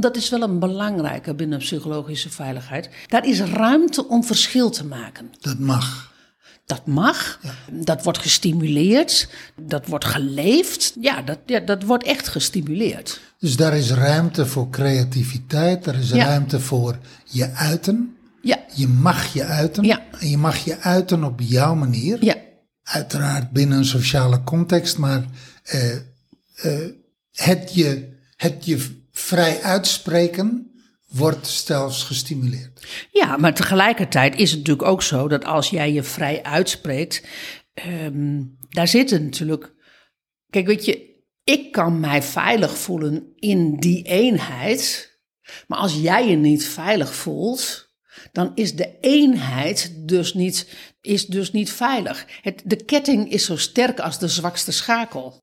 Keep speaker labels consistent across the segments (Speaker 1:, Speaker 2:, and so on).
Speaker 1: dat is wel een belangrijke binnen psychologische veiligheid. Daar is ruimte om verschil te maken.
Speaker 2: Dat mag.
Speaker 1: Dat mag, dat wordt gestimuleerd, dat wordt geleefd. Ja dat, ja, dat wordt echt gestimuleerd.
Speaker 2: Dus daar is ruimte voor creativiteit, er is
Speaker 1: Ja.
Speaker 2: ruimte voor je uiten.
Speaker 1: Ja,
Speaker 2: Je mag je uiten.
Speaker 1: Ja.
Speaker 2: En je mag je uiten op jouw manier.
Speaker 1: ja,
Speaker 2: Uiteraard binnen een sociale context, maar eh, eh, het, je, het je vrij uitspreken wordt zelfs gestimuleerd.
Speaker 1: ja, maar tegelijkertijd is het natuurlijk ook zo dat als jij je vrij uitspreekt, ehm, daar zitten natuurlijk. Kijk, weet je, ik kan mij veilig voelen in die eenheid, maar als jij je niet veilig voelt, dan is de eenheid dus niet, is dus niet veilig. Het, de ketting is zo sterk als de zwakste schakel.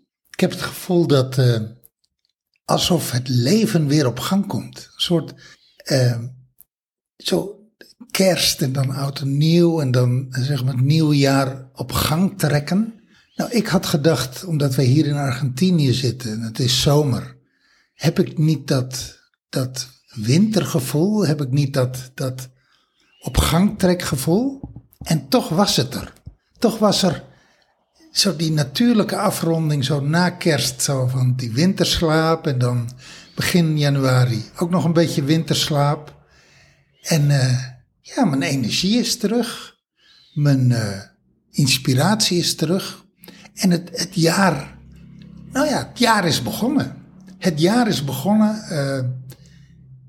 Speaker 2: Ik heb het gevoel dat eh, alsof het leven weer op gang komt. Een soort eh, zo kerst en dan oud en nieuw en dan zeg maar het nieuwe jaar op gang trekken. Nou, ik had gedacht, omdat wij hier in Argentinië zitten en het is zomer, heb ik niet dat, dat wintergevoel, heb ik niet dat, dat op gang trekgevoel. En toch was het er. Toch was er zo die natuurlijke afronding, zo na kerst, zo van die winterslaap en dan begin januari ook nog een beetje winterslaap. En eh, ja, mijn energie is terug, mijn eh, inspiratie is terug en het, het jaar, nou ja, het jaar is begonnen. Het jaar is begonnen. eh,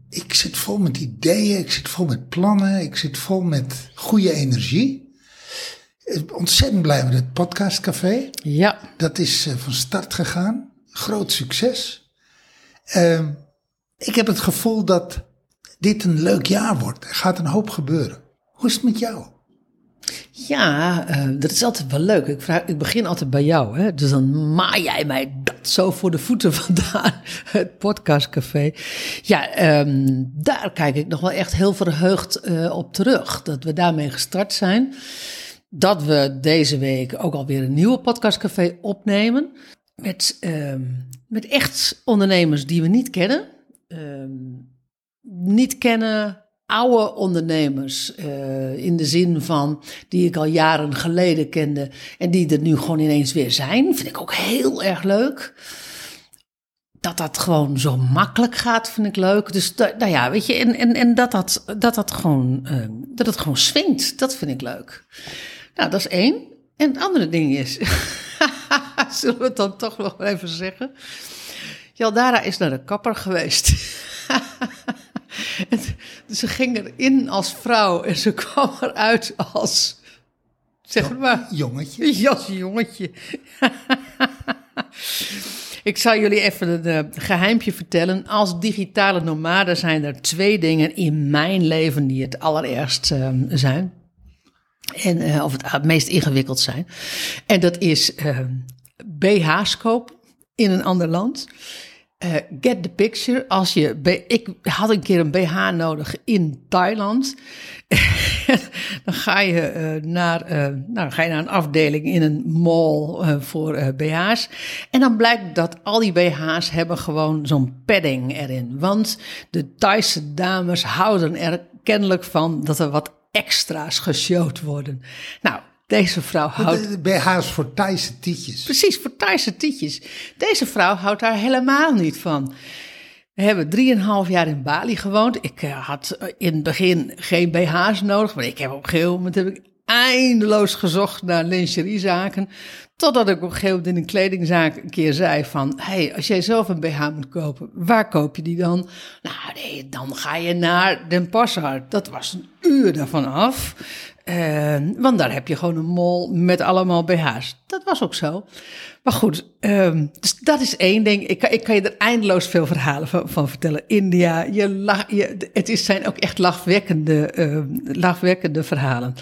Speaker 2: ik zit vol met ideeën, ik zit vol met plannen, ik zit vol met goede energie. Ontzettend blij met het podcastcafé.
Speaker 1: Ja,
Speaker 2: Dat is eh, van start gegaan. Groot succes. Ehm, ik heb het gevoel dat dit een leuk jaar wordt. Er gaat een hoop gebeuren. Hoe is het met jou?
Speaker 1: Ja, eh, dat is altijd wel leuk. Ik, vraag, ik begin altijd bij jou. Hè? Dus dan maai jij mij dat zo voor de voeten vandaan. Het podcastcafé. Ja, ehm, daar kijk ik nog wel echt heel verheugd eh, op terug. Dat we daarmee gestart zijn. Dat we deze week ook alweer een nieuwe podcastcafé opnemen. Met, ehm, met echt ondernemers die we niet kennen. Ehm, niet kennen, oude ondernemers. eh, in de zin van die ik al jaren geleden kende. En die er nu gewoon ineens weer zijn. Vind ik ook heel erg leuk. Dat dat gewoon zo makkelijk gaat, vind ik leuk. Dus nou ja, weet je, en, en, en dat, dat, dat, dat, gewoon, eh, dat het gewoon swingt, dat vind ik leuk. Nou, dat is één. En het andere ding is, zullen we het dan toch nog even zeggen? Jaldara is naar de kapper geweest. Ze ging erin als vrouw en ze kwam eruit als, zeg maar,
Speaker 2: Jongetje.
Speaker 1: als jongetje. Ik zal jullie even een eh, geheimpje vertellen. Als digitale nomade zijn er twee dingen in mijn leven die het allerergst eh, zijn. En, eh, of het, meest ingewikkeld zijn. En dat is eh, BH's kopen in een ander land. Eh, get the picture. Als je, ik had een keer een BH nodig in Thailand. dan ga je, naar, nou, ga je naar een afdeling in een mall voor BH's. En dan blijkt dat al die BH's hebben gewoon zo'n padding erin. Want de Thaise dames houden er kennelijk van dat er wat extra's geshowd worden. Nou, deze vrouw houdt...
Speaker 2: BH's voor Thaise tietjes.
Speaker 1: Precies, voor Thaise tietjes. Deze vrouw houdt daar helemaal niet van. We hebben drieënhalf jaar in Bali gewoond. Ik eh, had eh, in het begin geen BH's nodig, maar ik heb op een gegeven moment heb ik eindeloos gezocht naar lingeriezaken. Totdat ik op een gegeven moment in een kledingzaak een keer zei van... hey, als jij zelf een BH moet kopen, waar koop je die dan? Nou nee, dan ga je naar Den Passar. Dat was een uur daarvan af. Eh, want daar heb je gewoon een mol met allemaal BH's. Dat was ook zo. Maar goed, ehm, dus dat is één ding. Ik, kan- ik kan je er eindeloos veel verhalen van, van vertellen. India, je, lach- je, het is, zijn ook echt lachwekkende, ehm, lachwekkende verhalen.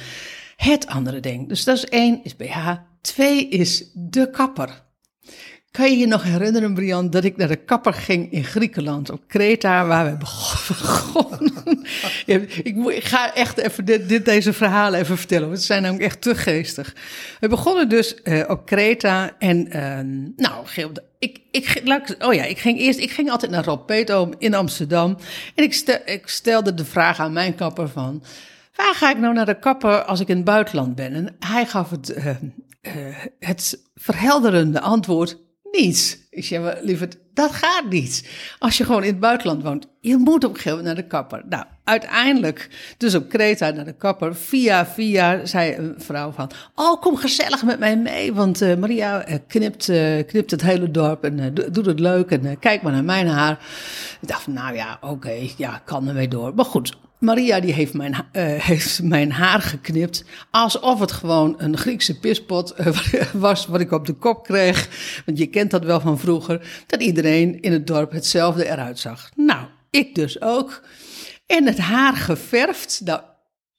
Speaker 1: Het andere ding, dus dat is één, is BH. Twee is de kapper. Kan je je nog herinneren, Brian, dat ik naar de kapper ging in Griekenland, op Kreta, waar we begonnen? Ik, ik ga echt even dit, deze verhalen even vertellen, want ze zijn namelijk echt te geestig. We begonnen dus eh, op Kreta en, eh, nou, ik, ik, ik- oh ja, ik ging eerst, ik ging altijd naar Rob Peetoom in Amsterdam en ik stelde de vraag aan mijn kapper van, waar ga ik nou naar de kapper als ik in het buitenland ben? En hij gaf het, eh, eh, het verhelderende antwoord, niets. Ik zei, maar lieverd, dat gaat niet. Als je gewoon in het buitenland woont, je moet op een gegeven moment naar de kapper. Nou, uiteindelijk, dus op Kreta naar de kapper. Via, via, zei een vrouw van, oh, kom gezellig met mij mee. Want eh, Maria eh, knipt, eh, knipt het hele dorp en do- doet het leuk. En kijk maar naar mijn haar. Ik dacht, nou ja, oké, ja, kan ermee door. Maar goed, Maria die heeft mijn, heeft mijn haar geknipt. Alsof het gewoon een Griekse pispot was wat ik op de kop kreeg. Want je kent dat wel van vroeger. Dat iedereen in het dorp hetzelfde eruit zag. Nou, ik dus ook. En het haar geverfd. Nou,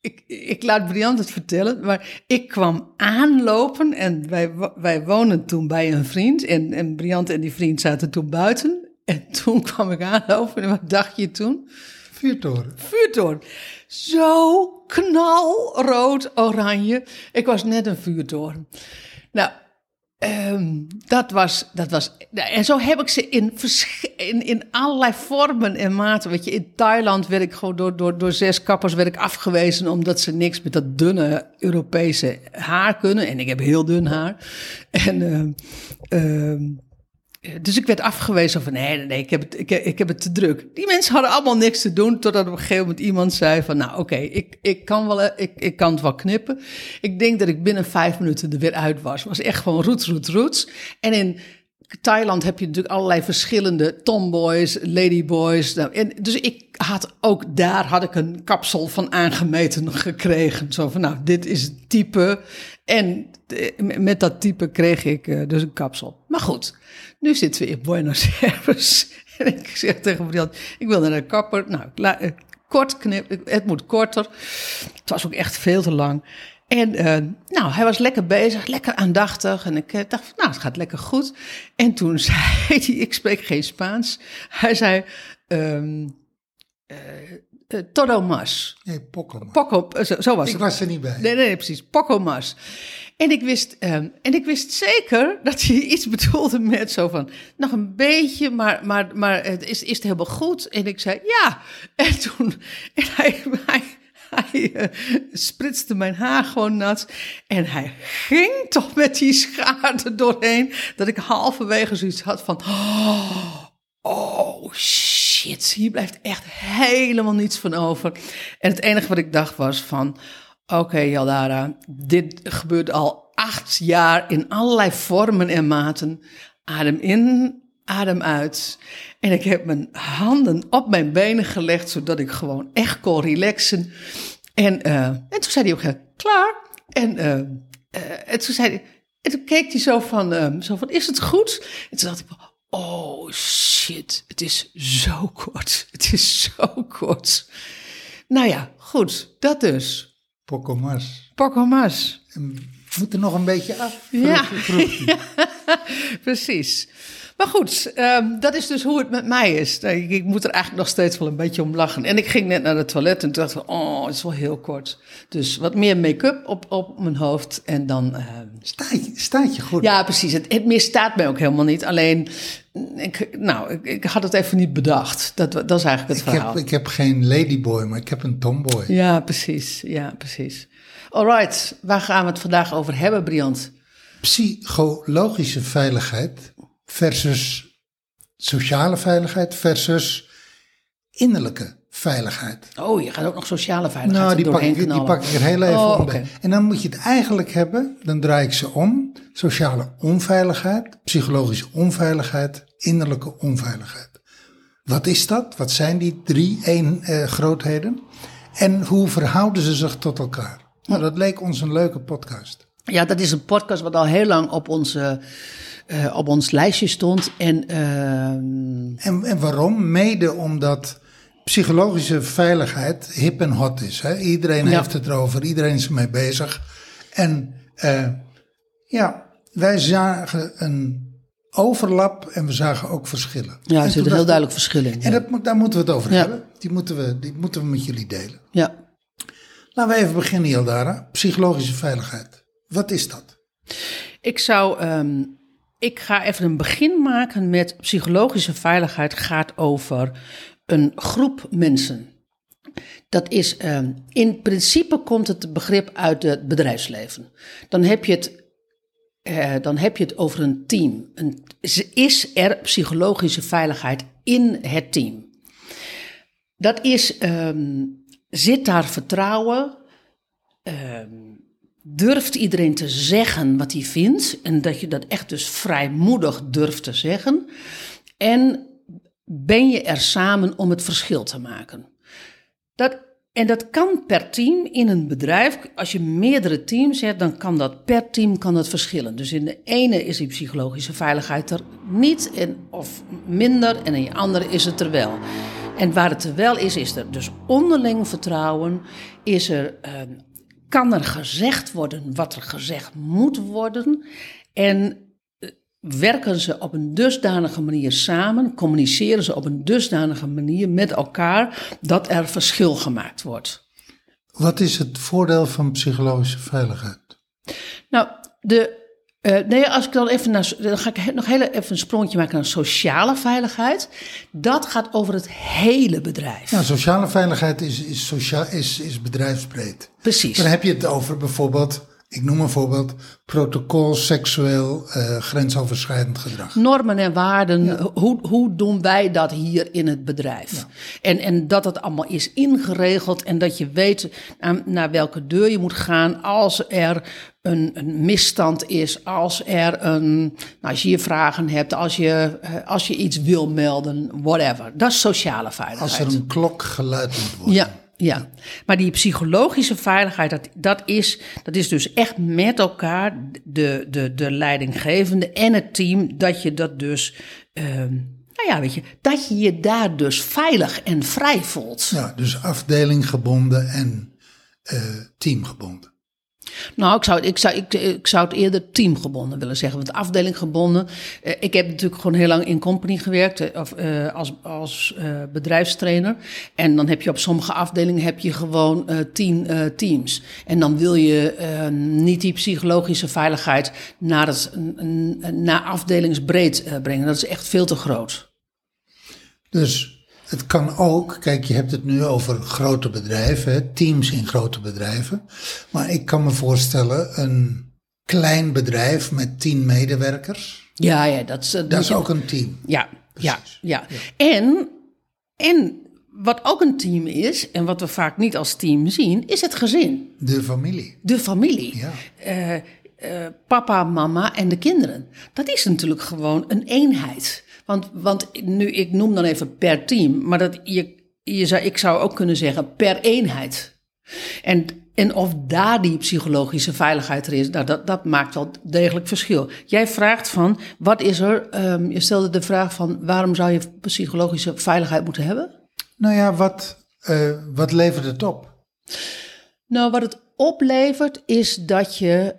Speaker 1: ik, ik laat Briant het vertellen, maar ik kwam aanlopen en wij, wij woonden toen bij een vriend. En, en Briant en die vriend zaten toen buiten. En toen kwam ik aanlopen en wat dacht je toen?
Speaker 2: Vuurtoren.
Speaker 1: vuurtoren. Zo knalrood oranje. Ik was net een vuurtoren. Nou, ehm, dat, was, dat was. En zo heb ik ze in, in, in allerlei vormen en maten. Weet je, in Thailand werd ik gewoon door, door, door zes kappers werd ik afgewezen. omdat ze niks met dat dunne Europese haar kunnen. En ik heb heel dun haar. En. ehm, dus ik werd afgewezen van nee, nee, ik heb, het, ik, heb- het te druk. Die mensen hadden allemaal niks te doen, totdat op een gegeven moment iemand zei van nou oké, ik, ik, kan wel, eh, ik, ik kan het wel knippen. Ik denk dat ik binnen vijf minuten er weer uit was. Was echt gewoon roots, roots, roots. En in Thailand heb je natuurlijk allerlei verschillende tomboys, ladyboys. Nou, en dus ik had ook daar had ik een kapsel van aangemeten gekregen. Zo van nou, dit is het type. En eh, met dat type kreeg ik eh, dus een kapsel. Maar goed, nu zitten we in Buenos Aires. En ik zeg tegen Brian, ik wil naar de kapper. Nou, eh, kort knip, het moet korter. Het was ook echt veel te lang. En eh, nou, hij was lekker bezig, lekker aandachtig. En ik eh, dacht, nou, het gaat lekker goed. En toen zei hij, ik spreek geen Spaans. Hij zei, ehm eh, eh, todo mas.
Speaker 2: Nee, Pokémon.
Speaker 1: Poco, eh, zo, zo was
Speaker 2: Ik
Speaker 1: het.
Speaker 2: was er niet bij.
Speaker 1: Nee, nee, precies. Poco mas. En ik, wist, ehm, en ik wist zeker dat hij iets bedoelde met zo van... nog een beetje, maar, maar, maar het is, is het helemaal goed? En ik zei ja. En toen... En hij, hij, hij eh, spritste mijn haar gewoon nat. En hij ging toch met die schaar er doorheen... dat ik halverwege zoiets had van... Oh, oh shit, hier blijft echt helemaal niets van over. En het enige wat ik dacht was van... Oké, Jaldara, dit gebeurt al acht jaar in allerlei vormen en maten. Adem in, adem uit. En ik heb mijn handen op mijn benen gelegd, zodat ik gewoon echt kon relaxen. En, eh, en toen zei hij ook, klaar. En, eh, eh, en toen zei hij, en toen keek hij zo van, zo van, is het goed? En toen dacht ik, oh shit, het is zo kort. Het is zo kort. Nou ja, goed, dat dus. Poco mas.
Speaker 2: Moet er nog een beetje af.
Speaker 1: Ja. Precies. Maar goed, ehm, dat is dus hoe het met mij is. Ik, ik moet er eigenlijk nog steeds wel een beetje om lachen. En ik ging net naar het toilet en dacht oh, het is wel heel kort. Dus wat meer make-up op, op mijn hoofd en dan... ehm,
Speaker 2: Staat, je, staat je goed?
Speaker 1: ja, precies. Het, het misstaat mij ook helemaal niet. Alleen, ik, nou, ik, ik had het even niet bedacht. Dat, dat is eigenlijk het
Speaker 2: ik,
Speaker 1: verhaal.
Speaker 2: heb, ik heb geen ladyboy, maar ik heb een tomboy.
Speaker 1: Ja, precies. Ja, precies. Alright, waar gaan we het vandaag over hebben, Briant?
Speaker 2: Psychologische veiligheid versus sociale veiligheid versus innerlijke veiligheid.
Speaker 1: Oh, je gaat ook nog sociale veiligheid
Speaker 2: Nou, die pak,
Speaker 1: doorheen
Speaker 2: ik, die pak ik er heel even
Speaker 1: Oh, oké.
Speaker 2: En dan moet je het eigenlijk hebben, dan draai ik ze om. Sociale onveiligheid, psychologische onveiligheid, innerlijke onveiligheid. Wat is dat? Wat zijn die drie één, eh, grootheden? En hoe verhouden ze zich tot elkaar? Nou, dat leek ons een leuke podcast.
Speaker 1: Ja, dat is een podcast wat al heel lang op, onze, uh, op ons lijstje stond. En, uh...
Speaker 2: en, en waarom? Mede omdat psychologische veiligheid hip en hot is. Hè? Iedereen heeft het erover, iedereen is ermee bezig. En uh, ja, wij zagen een overlap en we zagen ook verschillen.
Speaker 1: Ja, er zitten heel duidelijk verschillen in.
Speaker 2: En dat, daar moeten we het over hebben. Die moeten, we, die moeten we met jullie delen.
Speaker 1: Ja.
Speaker 2: Laten we even beginnen, Hildara. Psychologische veiligheid. Wat is dat?
Speaker 1: Ik zou. Um, ik ga even een begin maken met psychologische veiligheid. Gaat over een groep mensen. Dat is, um, in principe komt het begrip uit het bedrijfsleven. Dan heb je het, uh, dan heb je het over een team. Is er psychologische veiligheid in het team? Dat is, um, zit daar vertrouwen? durft iedereen te zeggen wat hij vindt? En dat je dat echt dus vrijmoedig durft te zeggen? En ben je er samen om het verschil te maken. Dat, en dat kan per team in een bedrijf. Als je meerdere teams hebt, dan kan dat per team kan dat verschillen. Dus in de ene is die psychologische veiligheid er niet en, of minder en in de andere is het er wel. En waar het er wel is, is er dus onderling vertrouwen. Is er, uh, kan er gezegd worden wat er gezegd moet worden. En werken ze op een dusdanige manier samen, communiceren ze op een dusdanige manier met elkaar dat er verschil gemaakt wordt.
Speaker 2: Wat is het voordeel van psychologische veiligheid?
Speaker 1: Nou, de, uh, nee, als ik dan even naar, dan ga ik nog heel even een sprongetje maken naar sociale veiligheid. Dat gaat over het hele bedrijf.
Speaker 2: Ja, sociale veiligheid is, is, sociaal, is, is bedrijfsbreed.
Speaker 1: Precies.
Speaker 2: Dan heb je het over bijvoorbeeld ik noem een voorbeeld, protocol seksueel uh, grensoverschrijdend gedrag.
Speaker 1: Normen en waarden, hoe, hoe doen wij dat hier in het bedrijf? En, en dat het allemaal is ingeregeld en dat je weet naar, naar welke deur je moet gaan als er een, een misstand is, als er een, nou, als je je vragen hebt, als je, eh, als je iets wil melden, whatever. Dat is sociale veiligheid.
Speaker 2: Als er een klok geluid moet worden.
Speaker 1: Ja. Ja, maar die psychologische veiligheid, dat, dat, is, dat is dus echt met elkaar, de, de, de leidinggevende en het team, dat je dat dus, uh, nou ja, weet je, dat je je daar dus veilig en vrij voelt.
Speaker 2: Ja, dus afdelinggebonden en uh, teamgebonden.
Speaker 1: Nou, ik zou, ik, zou, ik, ik zou het eerder teamgebonden willen zeggen. Want afdelinggebonden. Eh, ik heb natuurlijk gewoon heel lang in company gewerkt. Eh, of, als als bedrijfstrainer. En dan heb je op sommige afdelingen heb je gewoon tien teams. En dan wil je niet die psychologische veiligheid naar, het, naar afdelingsbreed brengen. Dat is echt veel te groot.
Speaker 2: Dus het kan ook, kijk, je hebt het nu over grote bedrijven, teams in grote bedrijven. Maar ik kan me voorstellen, een klein bedrijf met tien medewerkers.
Speaker 1: Ja, ja, dat is,
Speaker 2: dat is ook een team.
Speaker 1: Ja, ja, ja, En, en wat ook een team is, en wat we vaak niet als team zien, is het gezin.
Speaker 2: De familie.
Speaker 1: De familie.
Speaker 2: Ja.
Speaker 1: Uh, uh, papa, mama en de kinderen. Dat is natuurlijk gewoon een eenheid. Want, want nu, ik noem dan even per team, maar dat je, je zou, ik zou ook kunnen zeggen per eenheid. En, en of daar die psychologische veiligheid er is, nou, dat, dat maakt wel degelijk verschil. Jij vraagt van, wat is er? Um, je stelde de vraag van, waarom zou je psychologische veiligheid moeten hebben?
Speaker 2: Nou ja, wat, uh, wat levert het op?
Speaker 1: Nou, wat het oplevert is dat je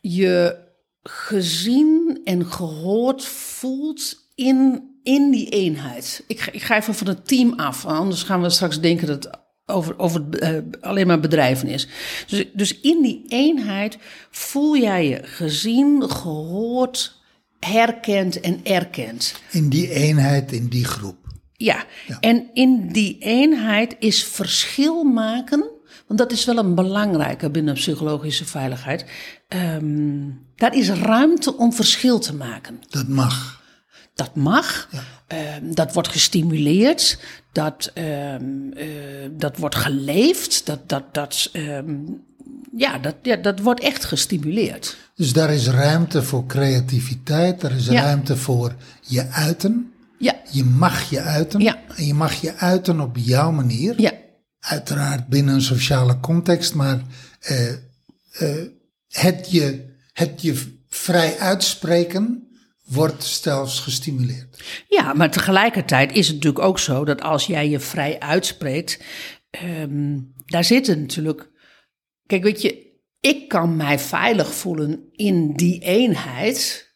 Speaker 1: je gezien en gehoord voelt in, in die eenheid. Ik, ik ga even van het team af, anders gaan we straks denken dat het over, over uh, alleen maar bedrijven is. Dus, dus in die eenheid voel jij je gezien, gehoord, herkend en erkend.
Speaker 2: In die eenheid, in die groep.
Speaker 1: Ja, ja. en in die eenheid is verschil maken want dat is wel een belangrijke binnen psychologische veiligheid. Um, daar is ruimte om verschil te maken.
Speaker 2: Dat mag.
Speaker 1: Dat mag. Ja. Um, dat wordt gestimuleerd. Dat, um, uh, dat wordt geleefd. Dat, dat, dat, ja, dat, ja, dat wordt echt gestimuleerd.
Speaker 2: Dus daar is ruimte voor creativiteit. Er is ja. ruimte voor je uiten.
Speaker 1: Ja.
Speaker 2: Je mag je uiten.
Speaker 1: Ja.
Speaker 2: En je mag je uiten op jouw manier.
Speaker 1: Ja.
Speaker 2: uiteraard binnen een sociale context, maar uh, uh, het, je, het je vrij uitspreken wordt zelfs gestimuleerd.
Speaker 1: Ja, maar tegelijkertijd is het natuurlijk ook zo dat als jij je vrij uitspreekt, um, daar zitten natuurlijk. Kijk, weet je, ik kan mij veilig voelen in die eenheid.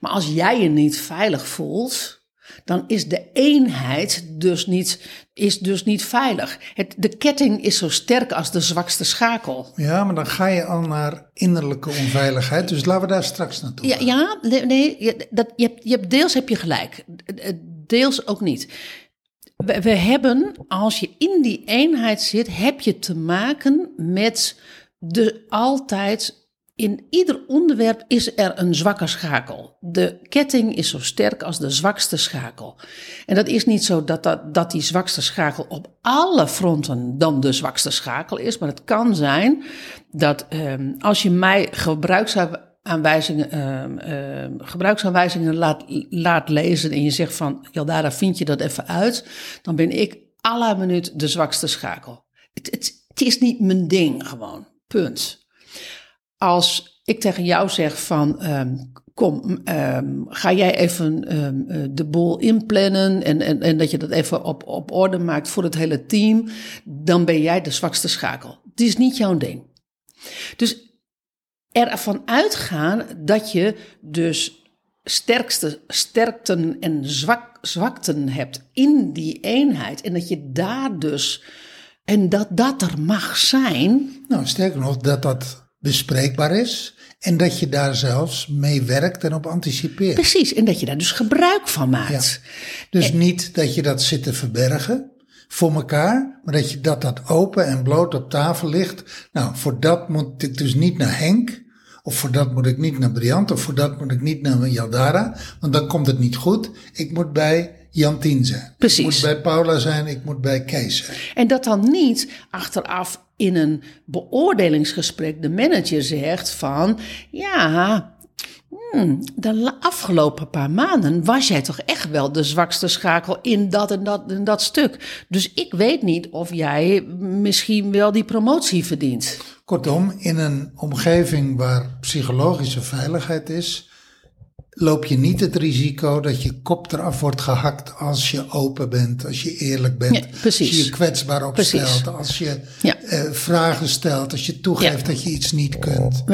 Speaker 1: Maar als jij je niet veilig voelt, dan is de eenheid dus niet, is dus niet veilig. Het, de ketting is zo sterk als de zwakste schakel.
Speaker 2: Ja, maar dan ga je al naar innerlijke onveiligheid. Dus laten we daar straks naartoe
Speaker 1: ja, Ja, nee, dat, je, hebt, je hebt, deels heb je gelijk. Deels ook niet. We, we hebben, als je in die eenheid zit, heb je te maken met de altijd in ieder onderwerp is er een zwakke schakel. De ketting is zo sterk als de zwakste schakel. En dat is niet zo dat, dat, die zwakste schakel op alle fronten dan de zwakste schakel is. Maar het kan zijn dat um, als je mij gebruiksaanwijzingen, um, gebruiksaanwijzingen laat, laat lezen en je zegt van, daar vind je dat even uit, dan ben ik à la minuut de zwakste schakel. Het, het, het is niet mijn ding gewoon, punt als ik tegen jou zeg van um, kom, um, ga jij even um, de boel inplannen en, en, en dat je dat even op, op orde maakt voor het hele team, dan ben jij de zwakste schakel. Het is niet jouw ding. Dus ervan uitgaan dat je dus sterkste sterkten en zwak, zwakten hebt in die eenheid en dat je daar dus en dat dat er mag zijn.
Speaker 2: Nou, sterker nog, dat dat bespreekbaar is. En dat je daar zelfs mee werkt en op anticipeert.
Speaker 1: Precies, en dat je daar dus gebruik van maakt.
Speaker 2: Dus niet dat je dat zit te verbergen voor elkaar, maar dat je dat, dat open en bloot op tafel ligt. Nou, voor dat moet ik dus niet naar Henk, of voor dat moet ik niet naar Briant, of voor dat moet ik niet naar Jaldara, want dan komt het niet goed. Ik moet bij Jantien zijn.
Speaker 1: Precies.
Speaker 2: Ik moet bij Paula zijn, ik moet bij Kees zijn.
Speaker 1: En dat dan niet achteraf in een beoordelingsgesprek de manager zegt van ja, hmm, de afgelopen paar maanden was jij toch echt wel de zwakste schakel in dat en dat en dat stuk. Dus ik weet niet of jij misschien wel die promotie verdient.
Speaker 2: Kortom, in een omgeving waar psychologische veiligheid is, loop je niet het risico dat je kop eraf wordt gehakt als je open bent, als je eerlijk bent, als je je kwetsbaar opstelt, als je eh, vragen stelt, als je toegeeft dat je iets niet kunt.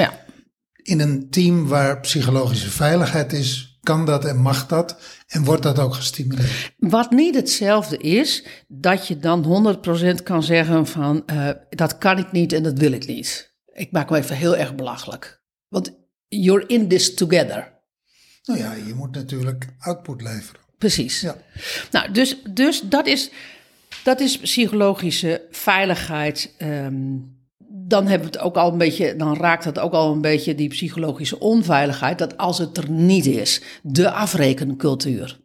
Speaker 2: In een team waar psychologische veiligheid is, kan dat en mag dat en wordt dat ook gestimuleerd.
Speaker 1: Wat niet hetzelfde is, dat je dan 100% kan zeggen van uh, dat kan ik niet en dat wil ik niet. Ik maak me even heel erg belachelijk. Want you're in this together.
Speaker 2: Nou ja, je moet natuurlijk output leveren.
Speaker 1: Precies. Ja. Nou, dus, dus dat, is, dat is psychologische veiligheid. Um, dan hebben we het ook al een beetje, dan raakt het ook al een beetje die psychologische onveiligheid. Dat als het er niet is, de afrekencultuur.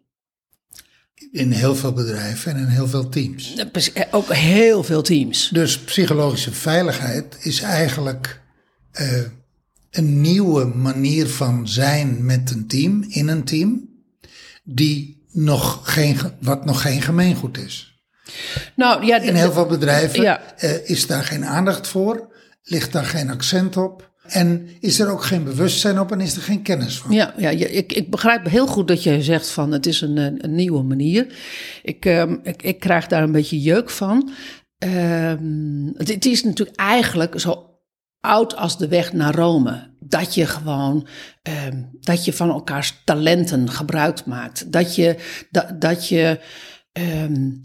Speaker 2: In heel veel bedrijven en in heel veel teams.
Speaker 1: Eh, ook heel veel teams.
Speaker 2: Dus psychologische veiligheid is eigenlijk uh, een nieuwe manier van zijn met een team, in een team, die nog geen, wat nog geen gemeengoed is.
Speaker 1: Nou, ja,
Speaker 2: in heel veel bedrijven ja. uh, is daar geen aandacht voor, ligt daar geen accent op. En is er ook geen bewustzijn op en is er geen kennis van?
Speaker 1: Ja, ja ik, ik begrijp heel goed dat je zegt van het is een, een nieuwe manier. Ik, um, ik, ik krijg daar een beetje jeuk van. Um, het, het, is natuurlijk eigenlijk zo oud als de weg naar Rome. Dat je gewoon, um, dat je van elkaars talenten gebruik maakt. Dat je, dat, dat je, um,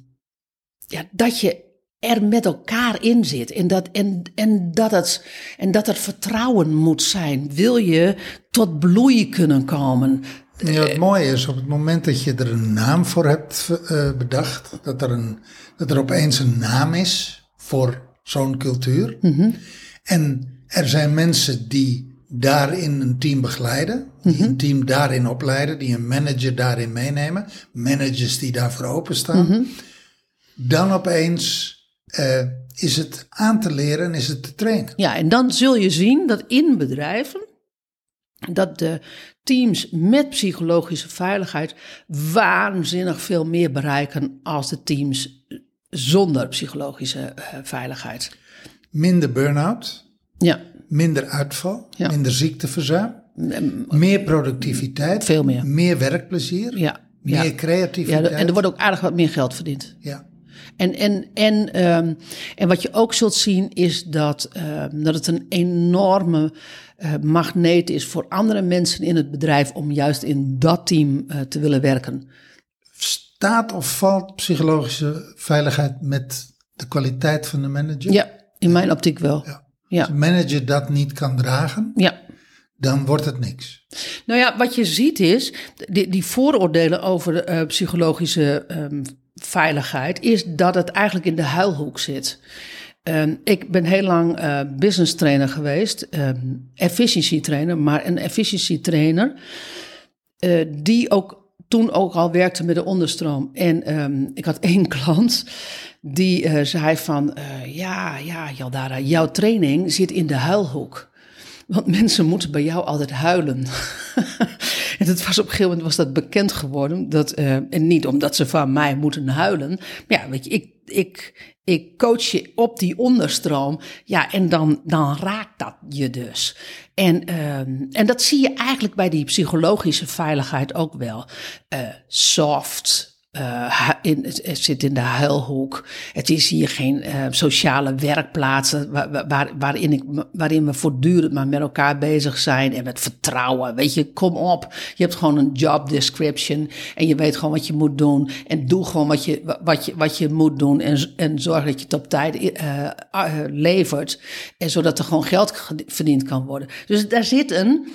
Speaker 1: ja, dat je er met elkaar in zit. En dat, en, en, dat het, en dat er vertrouwen moet zijn. Wil je tot bloei kunnen komen?
Speaker 2: Ja, het mooie is, op het moment dat je er een naam voor hebt uh, bedacht, dat er, een, dat er opeens een naam is voor zo'n cultuur. Mm -hmm. En er zijn mensen die daarin een team begeleiden, die mm -hmm. een team daarin opleiden, die een manager daarin meenemen, managers die daarvoor openstaan. Mm -hmm. Dan opeens uh, is het aan te leren en is het te trainen.
Speaker 1: Ja, en dan zul je zien dat in bedrijven dat de teams met psychologische veiligheid waanzinnig veel meer bereiken als de teams zonder psychologische eh, veiligheid.
Speaker 2: Minder burn-out,
Speaker 1: Ja,
Speaker 2: minder uitval,
Speaker 1: Ja.
Speaker 2: minder ziekteverzuim, meer productiviteit,
Speaker 1: Veel meer.
Speaker 2: meer werkplezier,
Speaker 1: ja.
Speaker 2: meer
Speaker 1: ja.
Speaker 2: creativiteit.
Speaker 1: Ja, en er wordt ook aardig wat meer geld verdiend.
Speaker 2: Ja.
Speaker 1: En, en, en, ehm, en wat je ook zult zien is dat, ehm, dat het een enorme eh, magneet is voor andere mensen in het bedrijf om juist in dat team eh, te willen werken.
Speaker 2: Staat of valt psychologische veiligheid met de kwaliteit van de manager?
Speaker 1: Ja, in mijn optiek wel.
Speaker 2: Ja.
Speaker 1: Ja.
Speaker 2: Als een manager dat niet kan dragen,
Speaker 1: Ja.
Speaker 2: dan wordt het niks.
Speaker 1: Nou ja, wat je ziet is, die, die vooroordelen over eh, psychologische ehm, veiligheid, is dat het eigenlijk in de huilhoek zit. Ehm, ik ben heel lang eh, business trainer geweest, ehm efficiency trainer, maar een efficiency trainer eh, die ook toen ook al werkte met de onderstroom. En ehm, ik had één klant die eh, zei van, eh, ja, ja, Jaldara, jouw training zit in de huilhoek. Want mensen moeten bij jou altijd huilen. en het was op een gegeven moment was dat bekend geworden. Dat, eh, en niet omdat ze van mij moeten huilen. Maar ja, weet je, ik, ik, ik coach je op die onderstroom. Ja, en dan, dan raakt dat je dus. En, ehm, en dat zie je eigenlijk bij die psychologische veiligheid ook wel. Eh, soft, eh, in, het, zit in de huilhoek. Het is hier geen eh, sociale werkplaatsen waar, waar- waar, waarin, ik, waarin we voortdurend maar met elkaar bezig zijn en met vertrouwen. Weet je, kom op. Je hebt gewoon een job description en je weet gewoon wat je moet doen. En doe gewoon wat je, wat je, wat je moet doen en, en zorg dat je het op tijd eh, levert. En zodat er gewoon geld ge- verdiend kan worden. Dus daar zit een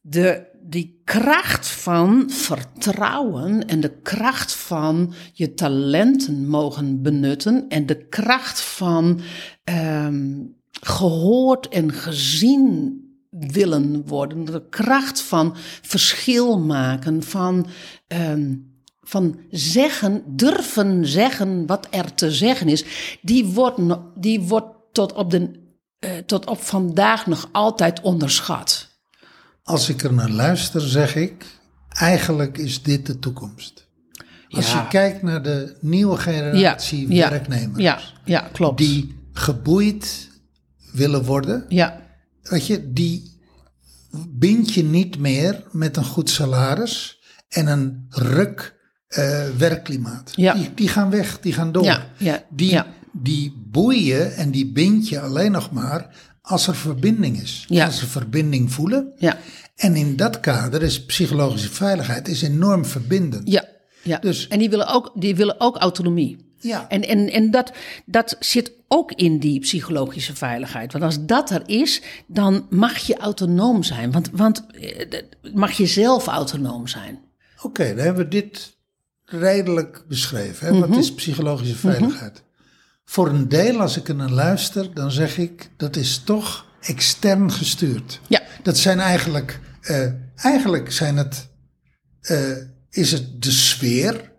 Speaker 1: de, die kracht van vertrouwen en de kracht van je talenten mogen benutten en de kracht van ehm, gehoord en gezien willen worden, de kracht van verschil maken, van, ehm, van zeggen, durven zeggen wat er te zeggen is, die wordt, die wordt tot, op de, eh, tot op vandaag nog altijd onderschat.
Speaker 2: Als ik er naar luister, zeg ik, eigenlijk is dit de toekomst. Als
Speaker 1: Ja.
Speaker 2: je kijkt naar de nieuwe generatie werknemers,
Speaker 1: Ja, ja, klopt.
Speaker 2: die geboeid willen worden,
Speaker 1: Ja,
Speaker 2: weet je, die bind je niet meer met een goed salaris en een ruk eh, werkklimaat.
Speaker 1: Ja.
Speaker 2: Die, die gaan weg, die gaan door.
Speaker 1: Ja, ja,
Speaker 2: die, die boeien en die bind je alleen nog maar als er verbinding is.
Speaker 1: Ja.
Speaker 2: Als ze verbinding voelen.
Speaker 1: ja,
Speaker 2: En in dat kader is psychologische veiligheid is enorm verbindend.
Speaker 1: ja. ja.
Speaker 2: Dus-
Speaker 1: en die willen ook, die willen ook autonomie.
Speaker 2: Ja.
Speaker 1: En, en, en dat, dat zit ook in die psychologische veiligheid. Want als dat er is, dan mag je autonoom zijn. Want, want eh, mag je zelf autonoom zijn.
Speaker 2: Oké, dan hebben we dit redelijk beschreven. Hè?
Speaker 1: Mhm.
Speaker 2: Wat is psychologische veiligheid? Voor een deel, als ik er naar luister, dan zeg ik dat is toch extern gestuurd.
Speaker 1: Ja.
Speaker 2: Dat zijn eigenlijk, eh, eigenlijk zijn het, eh, is het de sfeer,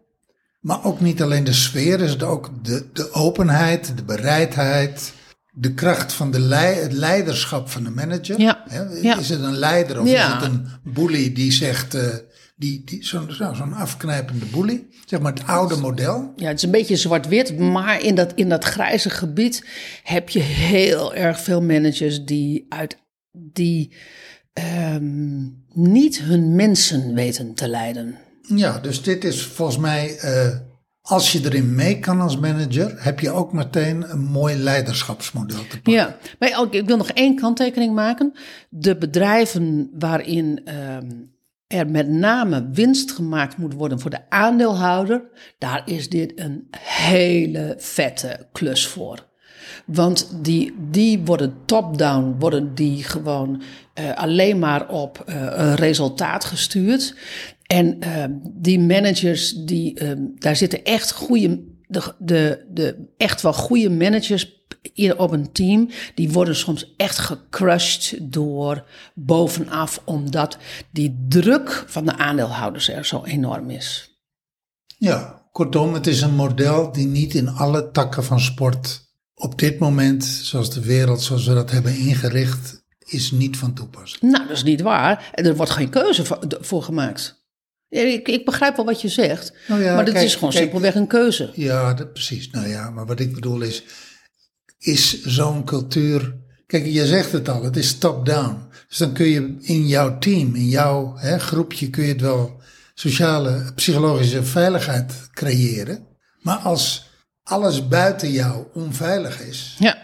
Speaker 2: maar ook niet alleen de sfeer, is het ook de, de openheid, de bereidheid, de kracht van de lei, het leiderschap van de manager.
Speaker 1: Ja.
Speaker 2: Is het een leider of
Speaker 1: Ja.
Speaker 2: is het een bully die zegt, eh, die, die, zo'n zo, afknijpende bully, zeg maar het oude model.
Speaker 1: Ja, het is een beetje zwart-wit, maar in dat, in dat grijze gebied heb je heel erg veel managers die, uit, die ehm, niet hun mensen weten te leiden.
Speaker 2: Ja, dus dit is volgens mij, eh, als je erin mee kan als manager, heb je ook meteen een mooi leiderschapsmodel te pakken.
Speaker 1: Ja, maar ik wil nog één kanttekening maken. De bedrijven waarin ehm, er met name winst gemaakt moet worden voor de aandeelhouder, daar is dit een hele vette klus voor. Want die, die worden top-down, worden die gewoon eh, alleen maar op eh, een resultaat gestuurd. En ehm, die managers, die, daar zitten echt goede, de, de, de echt wel goede managers op een team. Die worden soms echt gecrushed door bovenaf, omdat die druk van de aandeelhouders er zo enorm is.
Speaker 2: Ja, kortom, het is een model die niet in alle takken van sport op dit moment, zoals de wereld zoals we dat hebben ingericht, is niet van toepassing.
Speaker 1: Nou, dat is niet waar. En er wordt geen keuze voor, voor gemaakt. Ik, ik begrijp wel wat je zegt,
Speaker 2: Nou ja,
Speaker 1: maar dat
Speaker 2: kijk,
Speaker 1: is gewoon
Speaker 2: kijk,
Speaker 1: simpelweg een keuze.
Speaker 2: Ja, dat, precies. Nou ja, maar wat ik bedoel is, is zo'n cultuur. Kijk, je zegt het al, het is top-down. Dus dan kun je in jouw team, in jouw hè, groepje, kun je het wel sociale, psychologische veiligheid creëren. Maar als alles buiten jou onveilig is,
Speaker 1: Ja.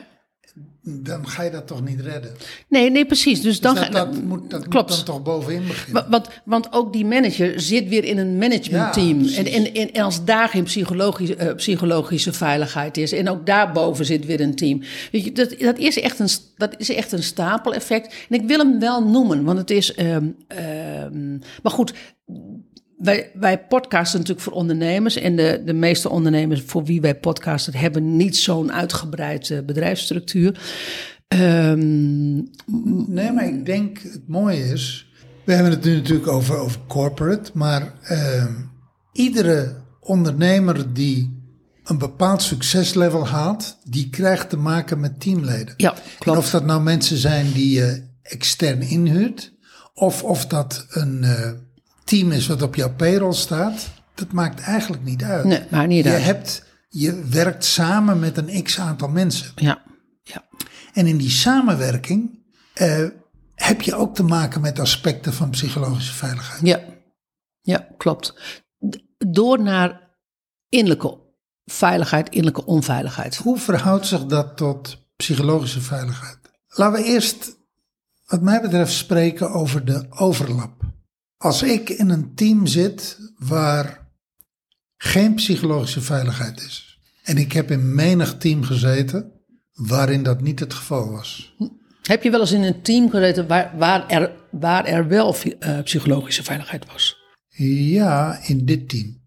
Speaker 2: Dan ga je dat toch niet redden.
Speaker 1: Nee, nee, precies. Dus dan
Speaker 2: Dus
Speaker 1: ga
Speaker 2: dat, dat, moet, dat
Speaker 1: klopt.
Speaker 2: moet dan toch bovenin beginnen.
Speaker 1: Wa- Want, want ook die manager zit weer in een managementteam.
Speaker 2: Ja,
Speaker 1: en,
Speaker 2: precies.
Speaker 1: en, en, en als daar geen psychologische, eh, psychologische veiligheid is. En ook daarboven zit weer een team. Weet je, dat, dat, is echt een, dat is echt een stapeleffect. En ik wil hem wel noemen, want het is. ehm, ehm, maar goed. Wij, wij podcasten natuurlijk voor ondernemers. En de, de meeste ondernemers voor wie wij podcasten hebben niet zo'n uitgebreid eh, bedrijfsstructuur. Ehm,
Speaker 2: Nee, maar ik denk het mooie is. We hebben het nu natuurlijk over, over corporate. Maar ehm, iedere ondernemer die een bepaald succeslevel haalt, die krijgt te maken met teamleden.
Speaker 1: ja,
Speaker 2: En
Speaker 1: klopt.
Speaker 2: of dat nou mensen zijn die je extern inhuurt, of of dat een eh, team is wat op jouw payroll staat, dat maakt eigenlijk niet uit.
Speaker 1: Nee, maakt niet
Speaker 2: je,
Speaker 1: uit.
Speaker 2: hebt, je werkt samen met een x aantal mensen.
Speaker 1: Ja, ja.
Speaker 2: En in die samenwerking eh, heb je ook te maken met aspecten van psychologische veiligheid.
Speaker 1: Ja, ja klopt. Door naar innerlijke veiligheid, innerlijke onveiligheid.
Speaker 2: Hoe verhoudt zich dat tot psychologische veiligheid? Laten we eerst, wat mij betreft, spreken over de overlap. Als ik in een team zit waar geen psychologische veiligheid is, en ik heb in menig team gezeten waarin dat niet het geval was.
Speaker 1: Heb je wel eens in een team gezeten waar, waar, er, waar er wel eh, psychologische veiligheid was?
Speaker 2: Ja, in dit team.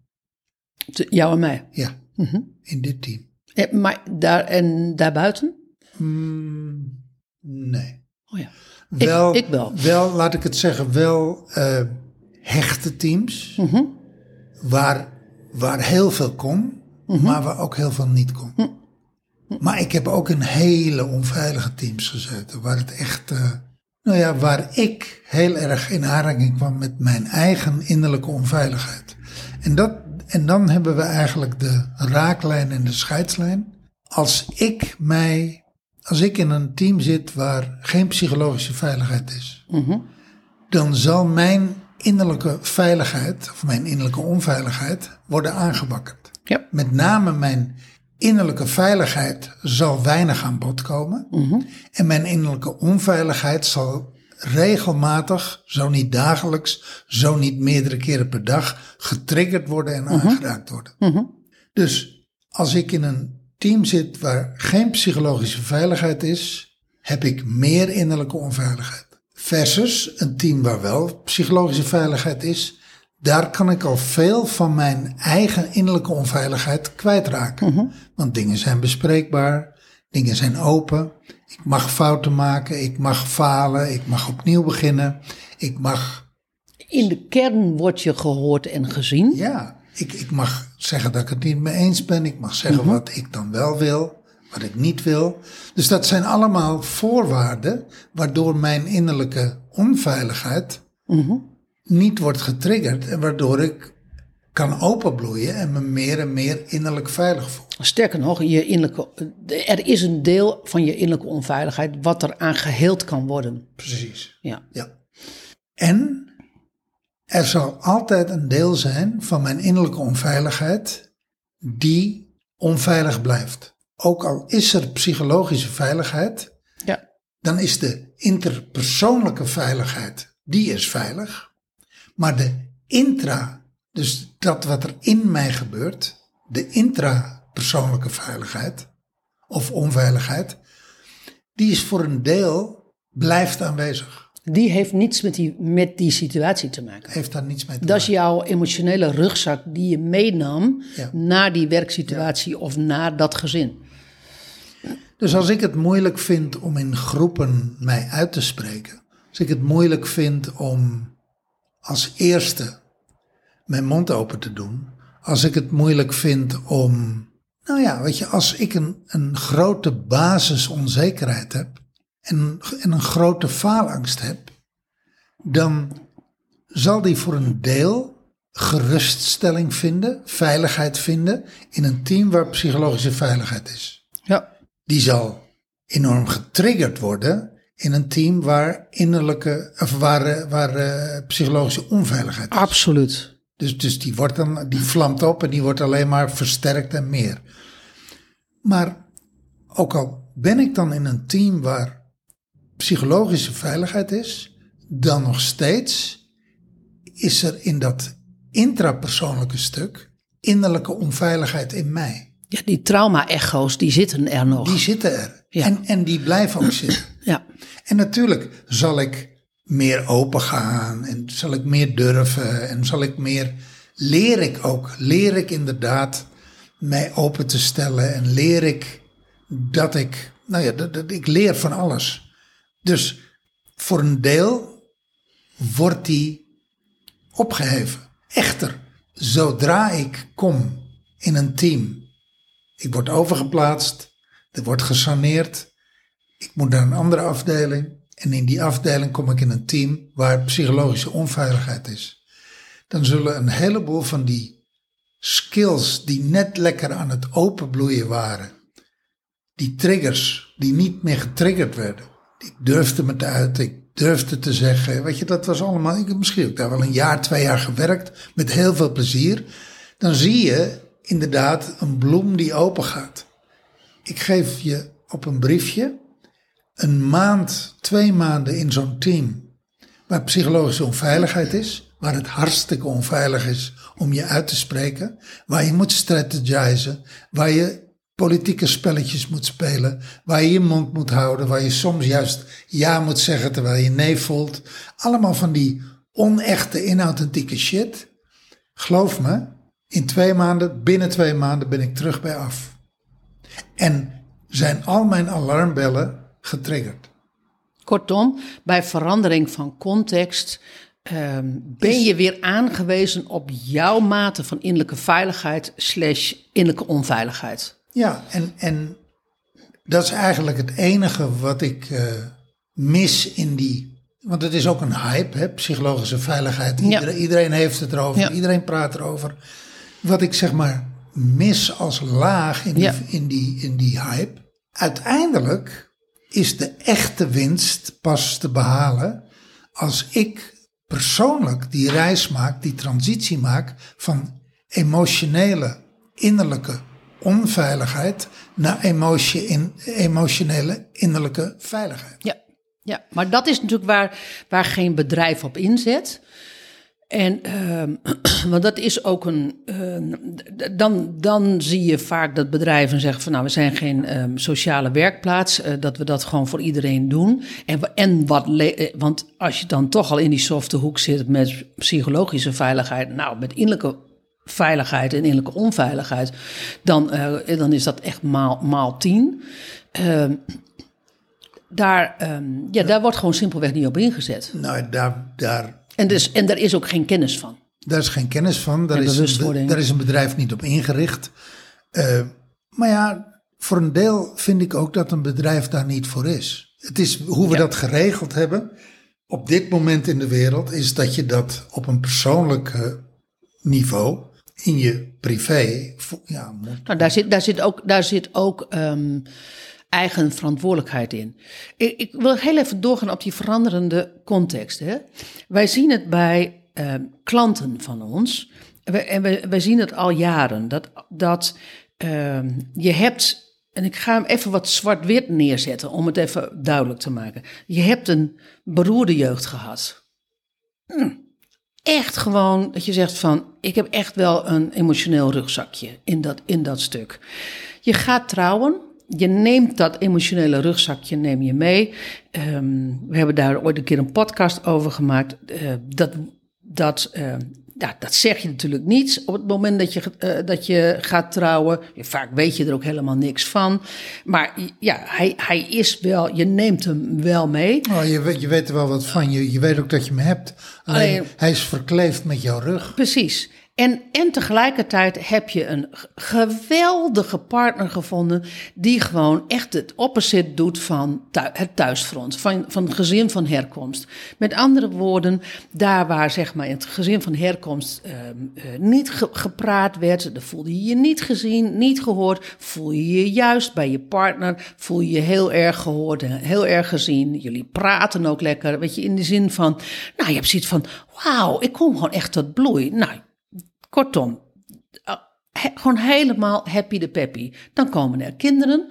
Speaker 1: Te- Jou en mij.
Speaker 2: Ja, in dit team.
Speaker 1: Eh, Maar daar, en daarbuiten?
Speaker 2: Mm, nee.
Speaker 1: Oh ja.
Speaker 2: Wel,
Speaker 1: ik wel.
Speaker 2: Wel, laat ik het zeggen, wel eh, hechte teams.
Speaker 1: Mhm.
Speaker 2: waar, waar heel veel kon,
Speaker 1: Mhm.
Speaker 2: maar waar ook heel veel niet kon. Maar ik heb ook in hele onveilige teams gezeten. Waar het echt, eh, nou ja, waar ik heel erg in aanraking kwam met mijn eigen innerlijke onveiligheid. En, dat, en dan hebben we eigenlijk de raaklijn en de scheidslijn. Als ik mij, als ik in een team zit waar geen psychologische veiligheid is, dan zal mijn innerlijke veiligheid, of mijn innerlijke onveiligheid, worden aangewakkerd.
Speaker 1: Ja.
Speaker 2: Met name mijn innerlijke veiligheid zal weinig aan bod komen. En mijn innerlijke onveiligheid zal regelmatig, zo niet dagelijks, zo niet meerdere keren per dag, getriggerd worden en aangeraakt worden. Dus als ik in een team zit waar geen psychologische veiligheid is, heb ik meer innerlijke onveiligheid. Versus een team waar wel psychologische veiligheid is, daar kan ik al veel van mijn eigen innerlijke onveiligheid kwijtraken. Want dingen zijn bespreekbaar, dingen zijn open. Ik mag fouten maken, ik mag falen, ik mag opnieuw beginnen. Ik mag
Speaker 1: In de kern word je gehoord en gezien.
Speaker 2: ja, ik, ik mag zeggen dat ik het niet mee eens ben. Ik mag zeggen wat ik dan wel wil, wat ik niet wil. Dus dat zijn allemaal voorwaarden waardoor mijn innerlijke onveiligheid niet wordt getriggerd. En waardoor ik kan openbloeien en me meer en meer innerlijk veilig voel.
Speaker 1: Sterker nog, je innerlijke, er is een deel van je innerlijke onveiligheid wat er aan geheeld kan worden.
Speaker 2: Precies.
Speaker 1: Ja.
Speaker 2: Ja. En er zal altijd een deel zijn van mijn innerlijke onveiligheid die onveilig blijft. Ook al is er psychologische veiligheid,
Speaker 1: Ja.
Speaker 2: dan is de interpersoonlijke veiligheid, die is veilig. Maar de intra, dus dat wat er in mij gebeurt, de intrapersoonlijke veiligheid of onveiligheid, die is voor een deel, blijft aanwezig.
Speaker 1: Die heeft niets met die, met die situatie te maken.
Speaker 2: Heeft daar niets mee te
Speaker 1: Dat is jouw emotionele rugzak die je meenam
Speaker 2: Ja.
Speaker 1: naar die werksituatie of naar dat gezin.
Speaker 2: Dus als ik het moeilijk vind om in groepen mij uit te spreken, als ik het moeilijk vind om als eerste mijn mond open te doen, als ik het moeilijk vind om, nou ja, weet je, als ik een, een grote basisonzekerheid heb en, en een grote faalangst heb, dan zal die voor een deel geruststelling vinden, veiligheid vinden in een team waar psychologische veiligheid is. Die zal enorm getriggerd worden in een team waar innerlijke of waar, eh, waar uh, psychologische onveiligheid is.
Speaker 1: Absoluut.
Speaker 2: Dus, dus die wordt dan, die vlamt op en die wordt alleen maar versterkt en meer. Maar ook al ben ik dan in een team waar psychologische veiligheid is, dan nog steeds is er in dat intrapersoonlijke stuk innerlijke onveiligheid in mij.
Speaker 1: Ja, die trauma-echo's, die zitten er nog.
Speaker 2: Die zitten er. Ja. En, en die blijven ook zitten.
Speaker 1: Ja.
Speaker 2: En natuurlijk zal ik meer open gaan en zal ik meer durven en zal ik meer, leer ik ook, leer ik inderdaad mij open te stellen en leer ik dat ik, nou ja, dat, dat ik leer van alles. Dus voor een deel wordt die opgeheven. Echter, zodra ik kom in een team, ik word overgeplaatst, er wordt gesaneerd, ik moet naar een andere afdeling en in die afdeling kom ik in een team waar psychologische onveiligheid is. Dan zullen een heleboel van die skills die net lekker aan het openbloeien waren, die triggers die niet meer getriggerd werden, ik durfde me te uiten, ik durfde te zeggen. Weet je, dat was allemaal, ik heb misschien ook daar wel een jaar, twee jaar gewerkt, met heel veel plezier. Dan zie je inderdaad een bloem die open gaat. Ik geef je op een briefje een maand, twee maanden in zo'n team, waar psychologische onveiligheid is, waar het hartstikke onveilig is om je uit te spreken, waar je moet strategizen, waar je politieke spelletjes moet spelen, waar je je mond moet houden, waar je soms juist ja moet zeggen terwijl je nee voelt. Allemaal van die onechte, inauthentieke shit. Geloof me, in twee maanden, binnen twee maanden ben ik terug bij af. En zijn al mijn alarmbellen getriggerd.
Speaker 1: Kortom, bij verandering van context ehm, ben je weer aangewezen op jouw mate van innerlijke veiligheid slash innerlijke onveiligheid.
Speaker 2: Ja, en, en dat is eigenlijk het enige wat ik uh, mis in die. Want het is ook een hype, hè, psychologische veiligheid. Iedereen, ja. iedereen heeft het erover, ja. iedereen praat erover. Wat ik zeg maar mis als laag in die, ja. in die, in die hype. Uiteindelijk is de echte winst pas te behalen als ik persoonlijk die reis maak, die transitie maak van emotionele, innerlijke onveiligheid naar emotie in, emotionele innerlijke veiligheid.
Speaker 1: Ja, ja, maar dat is natuurlijk waar, waar geen bedrijf op inzet. En uh, want dat is ook een. Uh, dan, dan zie je vaak dat bedrijven zeggen van nou, we zijn geen um, sociale werkplaats, uh, dat we dat gewoon voor iedereen doen. En, en wat want als je dan toch al in die softe hoek zit met psychologische veiligheid, nou, met innerlijke veiligheid en innerlijke onveiligheid, dan, uh, dan is dat echt maal, maal tien. Daar, ja, daar wordt gewoon simpelweg niet op ingezet.
Speaker 2: Nou, daar. daar
Speaker 1: en, dus, en daar is ook geen kennis van.
Speaker 2: Daar is geen kennis van. Daar, is, daar is een bedrijf niet op ingericht. Uh, maar ja, voor een deel vind ik ook dat een bedrijf daar niet voor is. Het is hoe we ja. dat geregeld hebben op dit moment in de wereld, is dat je dat op een persoonlijk niveau in je privé. Ja,
Speaker 1: nou, daar, zit, daar zit ook, daar zit ook um, eigen verantwoordelijkheid in. Ik, ik, wil heel even doorgaan op die veranderende context. Hè. Wij zien het bij um, klanten van ons. En wij, wij zien het al jaren. Dat, dat um, je hebt. En ik ga hem even wat zwart-wit neerzetten om het even duidelijk te maken. Je hebt een beroerde jeugd gehad. Hm echt gewoon dat je zegt van, ik heb echt wel een emotioneel rugzakje in dat, in dat stuk. Je gaat trouwen, je neemt dat emotionele rugzakje neem je mee. Um, we hebben daar ooit een keer een podcast over gemaakt. Uh, dat, dat uh, ja, dat zeg je natuurlijk niet op het moment dat je, uh, dat je gaat trouwen. Vaak weet je er ook helemaal niks van. Maar ja, hij, hij is wel, je neemt hem wel mee.
Speaker 2: Oh, je, weet, je weet er wel wat van. Je, je weet ook dat je hem hebt. Alleen, Alleen hij is verkleefd met jouw rug.
Speaker 1: Precies. En, en tegelijkertijd heb je een geweldige partner gevonden die gewoon echt het opposite doet van het thuisfront, van, van het gezin van herkomst. Met andere woorden, daar waar zeg maar het gezin van herkomst eh, niet ge- gepraat werd, daar voelde je je niet gezien, niet gehoord, voel je je juist bij je partner, voel je je heel erg gehoord heel erg gezien. Jullie praten ook lekker, weet je, in de zin van, nou je hebt zoiets van, wauw, ik kom gewoon echt tot bloei. Nou, Kortom, he- gewoon helemaal happy de peppy. Dan komen er kinderen.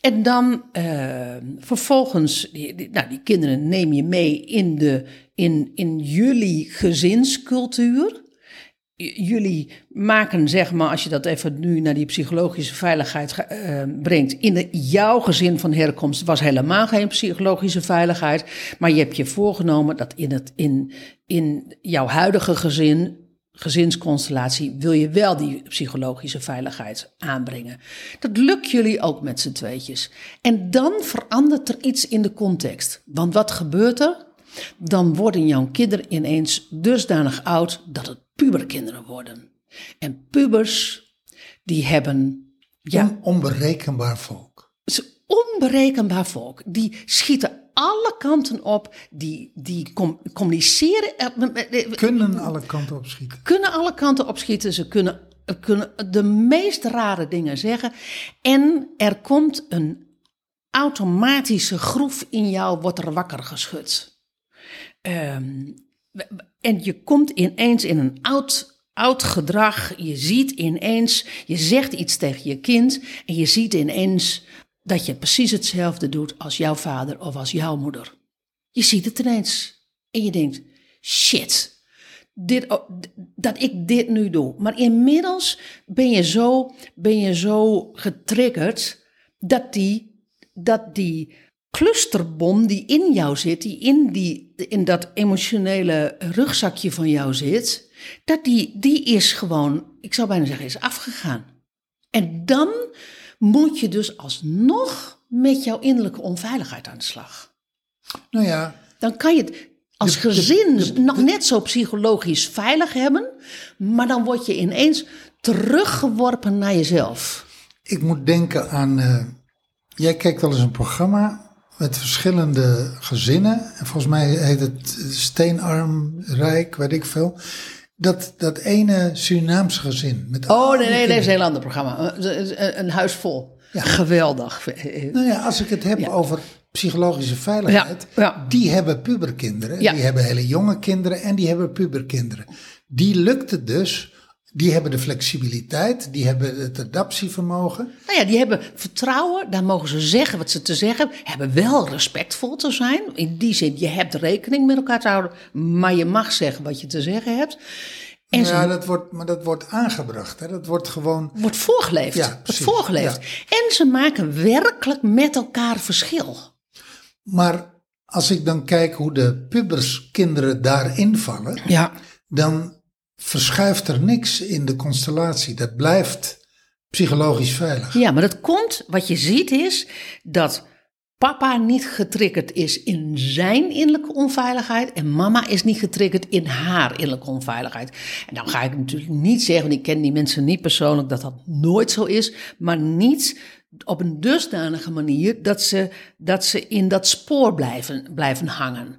Speaker 1: En dan eh, vervolgens, die, nou, die kinderen neem je mee in, de, in, in jullie gezinscultuur. Jullie maken, zeg maar, als je dat even nu naar die psychologische veiligheid eh, brengt. In de, jouw gezin van herkomst was helemaal geen psychologische veiligheid. Maar je hebt je voorgenomen dat in, het, in, in jouw huidige gezin, gezinsconstellatie, wil je wel die psychologische veiligheid aanbrengen. Dat lukt jullie ook met z'n tweetjes. En dan verandert er iets in de context. Want wat gebeurt er? Dan worden jouw kinderen ineens dusdanig oud dat het puberkinderen worden. En pubers, die hebben ja,
Speaker 2: On- onberekenbaar volk.
Speaker 1: onberekenbaar volk. Die schieten alle kanten op. Die, die com- communiceren. eh, met- met-
Speaker 2: Kunnen alle kanten op schieten.
Speaker 1: kunnen alle kanten opschieten. Ze kunnen, kunnen de meest rare dingen zeggen. En er komt een automatische groef in jou, wordt er wakker geschud. Ehm, en je komt ineens in een oud, oud gedrag. Je ziet ineens, je zegt iets tegen je kind. En je ziet ineens dat je precies hetzelfde doet als jouw vader of als jouw moeder. Je ziet het ineens. En je denkt, shit, dit, dat ik dit nu doe. Maar inmiddels ben je zo, ben je zo getriggerd dat die, dat die clusterbom die in jou zit, die in, die in dat emotionele rugzakje van jou zit, dat die, die is gewoon, ik zou bijna zeggen, is afgegaan. En dan moet je dus alsnog met jouw innerlijke onveiligheid aan de slag.
Speaker 2: Nou ja,
Speaker 1: Dan kan je het als
Speaker 2: De-
Speaker 1: gezin
Speaker 2: de-
Speaker 1: nog net zo psychologisch veilig hebben, maar dan word je ineens teruggeworpen naar jezelf.
Speaker 2: ik moet denken aan. eh, jij kijkt wel eens een programma met verschillende gezinnen. En volgens mij heet het Steenarm Rijk, weet ik veel. Dat, dat ene Surinaamse gezin. Met
Speaker 1: Oh nee,
Speaker 2: die
Speaker 1: nee, dat is een heel ander programma. Een, huis vol. Geweldig.
Speaker 2: Nou ja, als ik het heb
Speaker 1: Ja.
Speaker 2: over psychologische veiligheid.
Speaker 1: Ja, ja.
Speaker 2: Die hebben puberkinderen.
Speaker 1: Ja.
Speaker 2: Die hebben hele jonge kinderen en die hebben puberkinderen. Die lukt het dus. Die hebben de flexibiliteit. Die hebben het adaptievermogen.
Speaker 1: Nou ja, die hebben vertrouwen, daar mogen ze zeggen wat ze te zeggen hebben. Hebben wel respectvol te zijn. In die zin, je hebt rekening met elkaar te houden, maar je mag zeggen wat je te zeggen hebt. En
Speaker 2: ja, dat wordt, maar dat wordt aangebracht. Hè? Dat wordt gewoon.
Speaker 1: wordt voorgeleefd.
Speaker 2: Ja,
Speaker 1: wordt voorgeleefd. En ze maken werkelijk met elkaar verschil.
Speaker 2: Maar als ik dan kijk hoe de puberskinderen daarin vallen.
Speaker 1: Ja.
Speaker 2: dan verschuift er niks in de constellatie. Dat blijft psychologisch veilig.
Speaker 1: Ja, maar dat komt, wat je ziet is dat papa niet getriggerd is in zijn innerlijke onveiligheid en mama is niet getriggerd in haar innerlijke onveiligheid. En dan ga ik natuurlijk niet zeggen, want ik ken die mensen niet persoonlijk, dat dat nooit zo is, maar niet op een dusdanige manier dat ze, dat ze in dat spoor blijven, blijven hangen.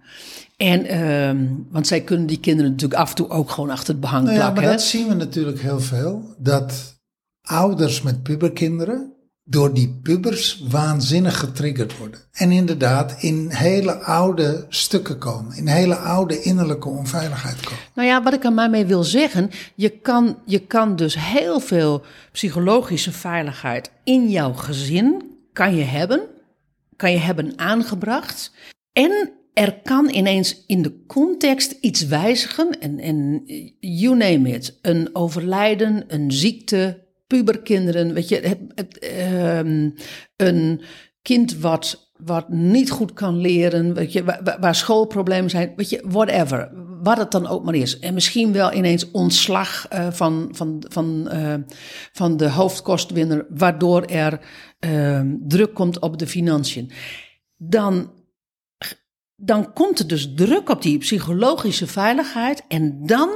Speaker 1: En, ehm, want zij kunnen die kinderen natuurlijk af en toe ook gewoon achter het behang
Speaker 2: Nou ja,
Speaker 1: plakken.
Speaker 2: maar
Speaker 1: hè?
Speaker 2: dat zien we natuurlijk heel veel. Dat ouders met puberkinderen door die pubers waanzinnig getriggerd worden. En inderdaad in hele oude stukken komen. In hele oude innerlijke onveiligheid komen.
Speaker 1: Nou ja, wat ik er maar mee wil zeggen, je kan, je kan dus heel veel psychologische veiligheid in jouw gezin kan je hebben, kan je hebben aangebracht. En er kan ineens in de context iets wijzigen en, en you name it, een overlijden, een ziekte, puberkinderen, weet je, ehm, een kind wat, wat niet goed kan leren, weet je, waar, schoolproblemen zijn, weet je, whatever, wat het dan ook maar is. En misschien wel ineens ontslag uh, van, van, van, uh, van de hoofdkostwinner, waardoor er uh, druk komt op de financiën. Dan, dan komt er dus druk op die psychologische veiligheid en dan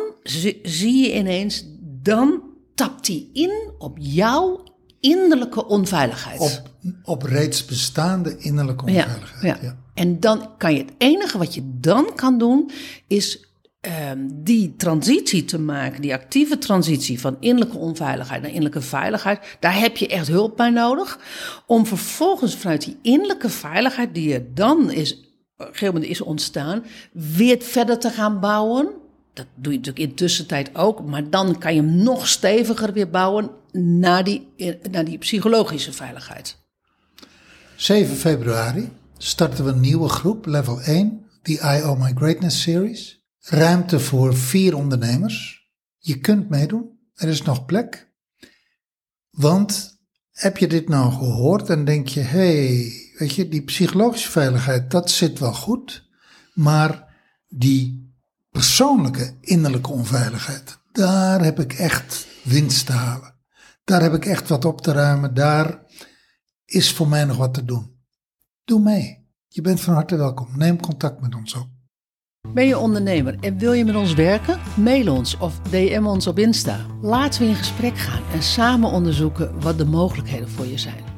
Speaker 1: zie je ineens dan tapt hij in op jouw innerlijke onveiligheid.
Speaker 2: Op, op reeds bestaande innerlijke onveiligheid.
Speaker 1: Ja, ja. En dan kan je het enige wat je dan kan doen, is ehm, die transitie te maken, die actieve transitie van innerlijke onveiligheid naar innerlijke veiligheid. Daar heb je echt hulp bij nodig. Om vervolgens vanuit die innerlijke veiligheid, die er dan is, op een gegeven moment is ontstaan, weer verder te gaan bouwen. Dat doe je natuurlijk in tussentijd ook, maar dan kan je hem nog steviger weer bouwen naar die, naar die psychologische veiligheid.
Speaker 2: 7 februari starten we een nieuwe groep, level 1, die I Owe My Greatness Series. Ruimte voor vier ondernemers. Je kunt meedoen, er is nog plek. Want heb je dit nou gehoord en denk je, hey, weet je, die psychologische veiligheid, dat zit wel goed. Maar die persoonlijke innerlijke onveiligheid, daar heb ik echt winst te halen. Daar heb ik echt wat op te ruimen. Daar is voor mij nog wat te doen. Doe mee. Je bent van harte welkom. Neem contact met ons op.
Speaker 1: Ben je ondernemer en wil je met ons werken? Mail ons of DM ons op Insta. Laten we in gesprek gaan en samen onderzoeken wat de mogelijkheden voor je zijn.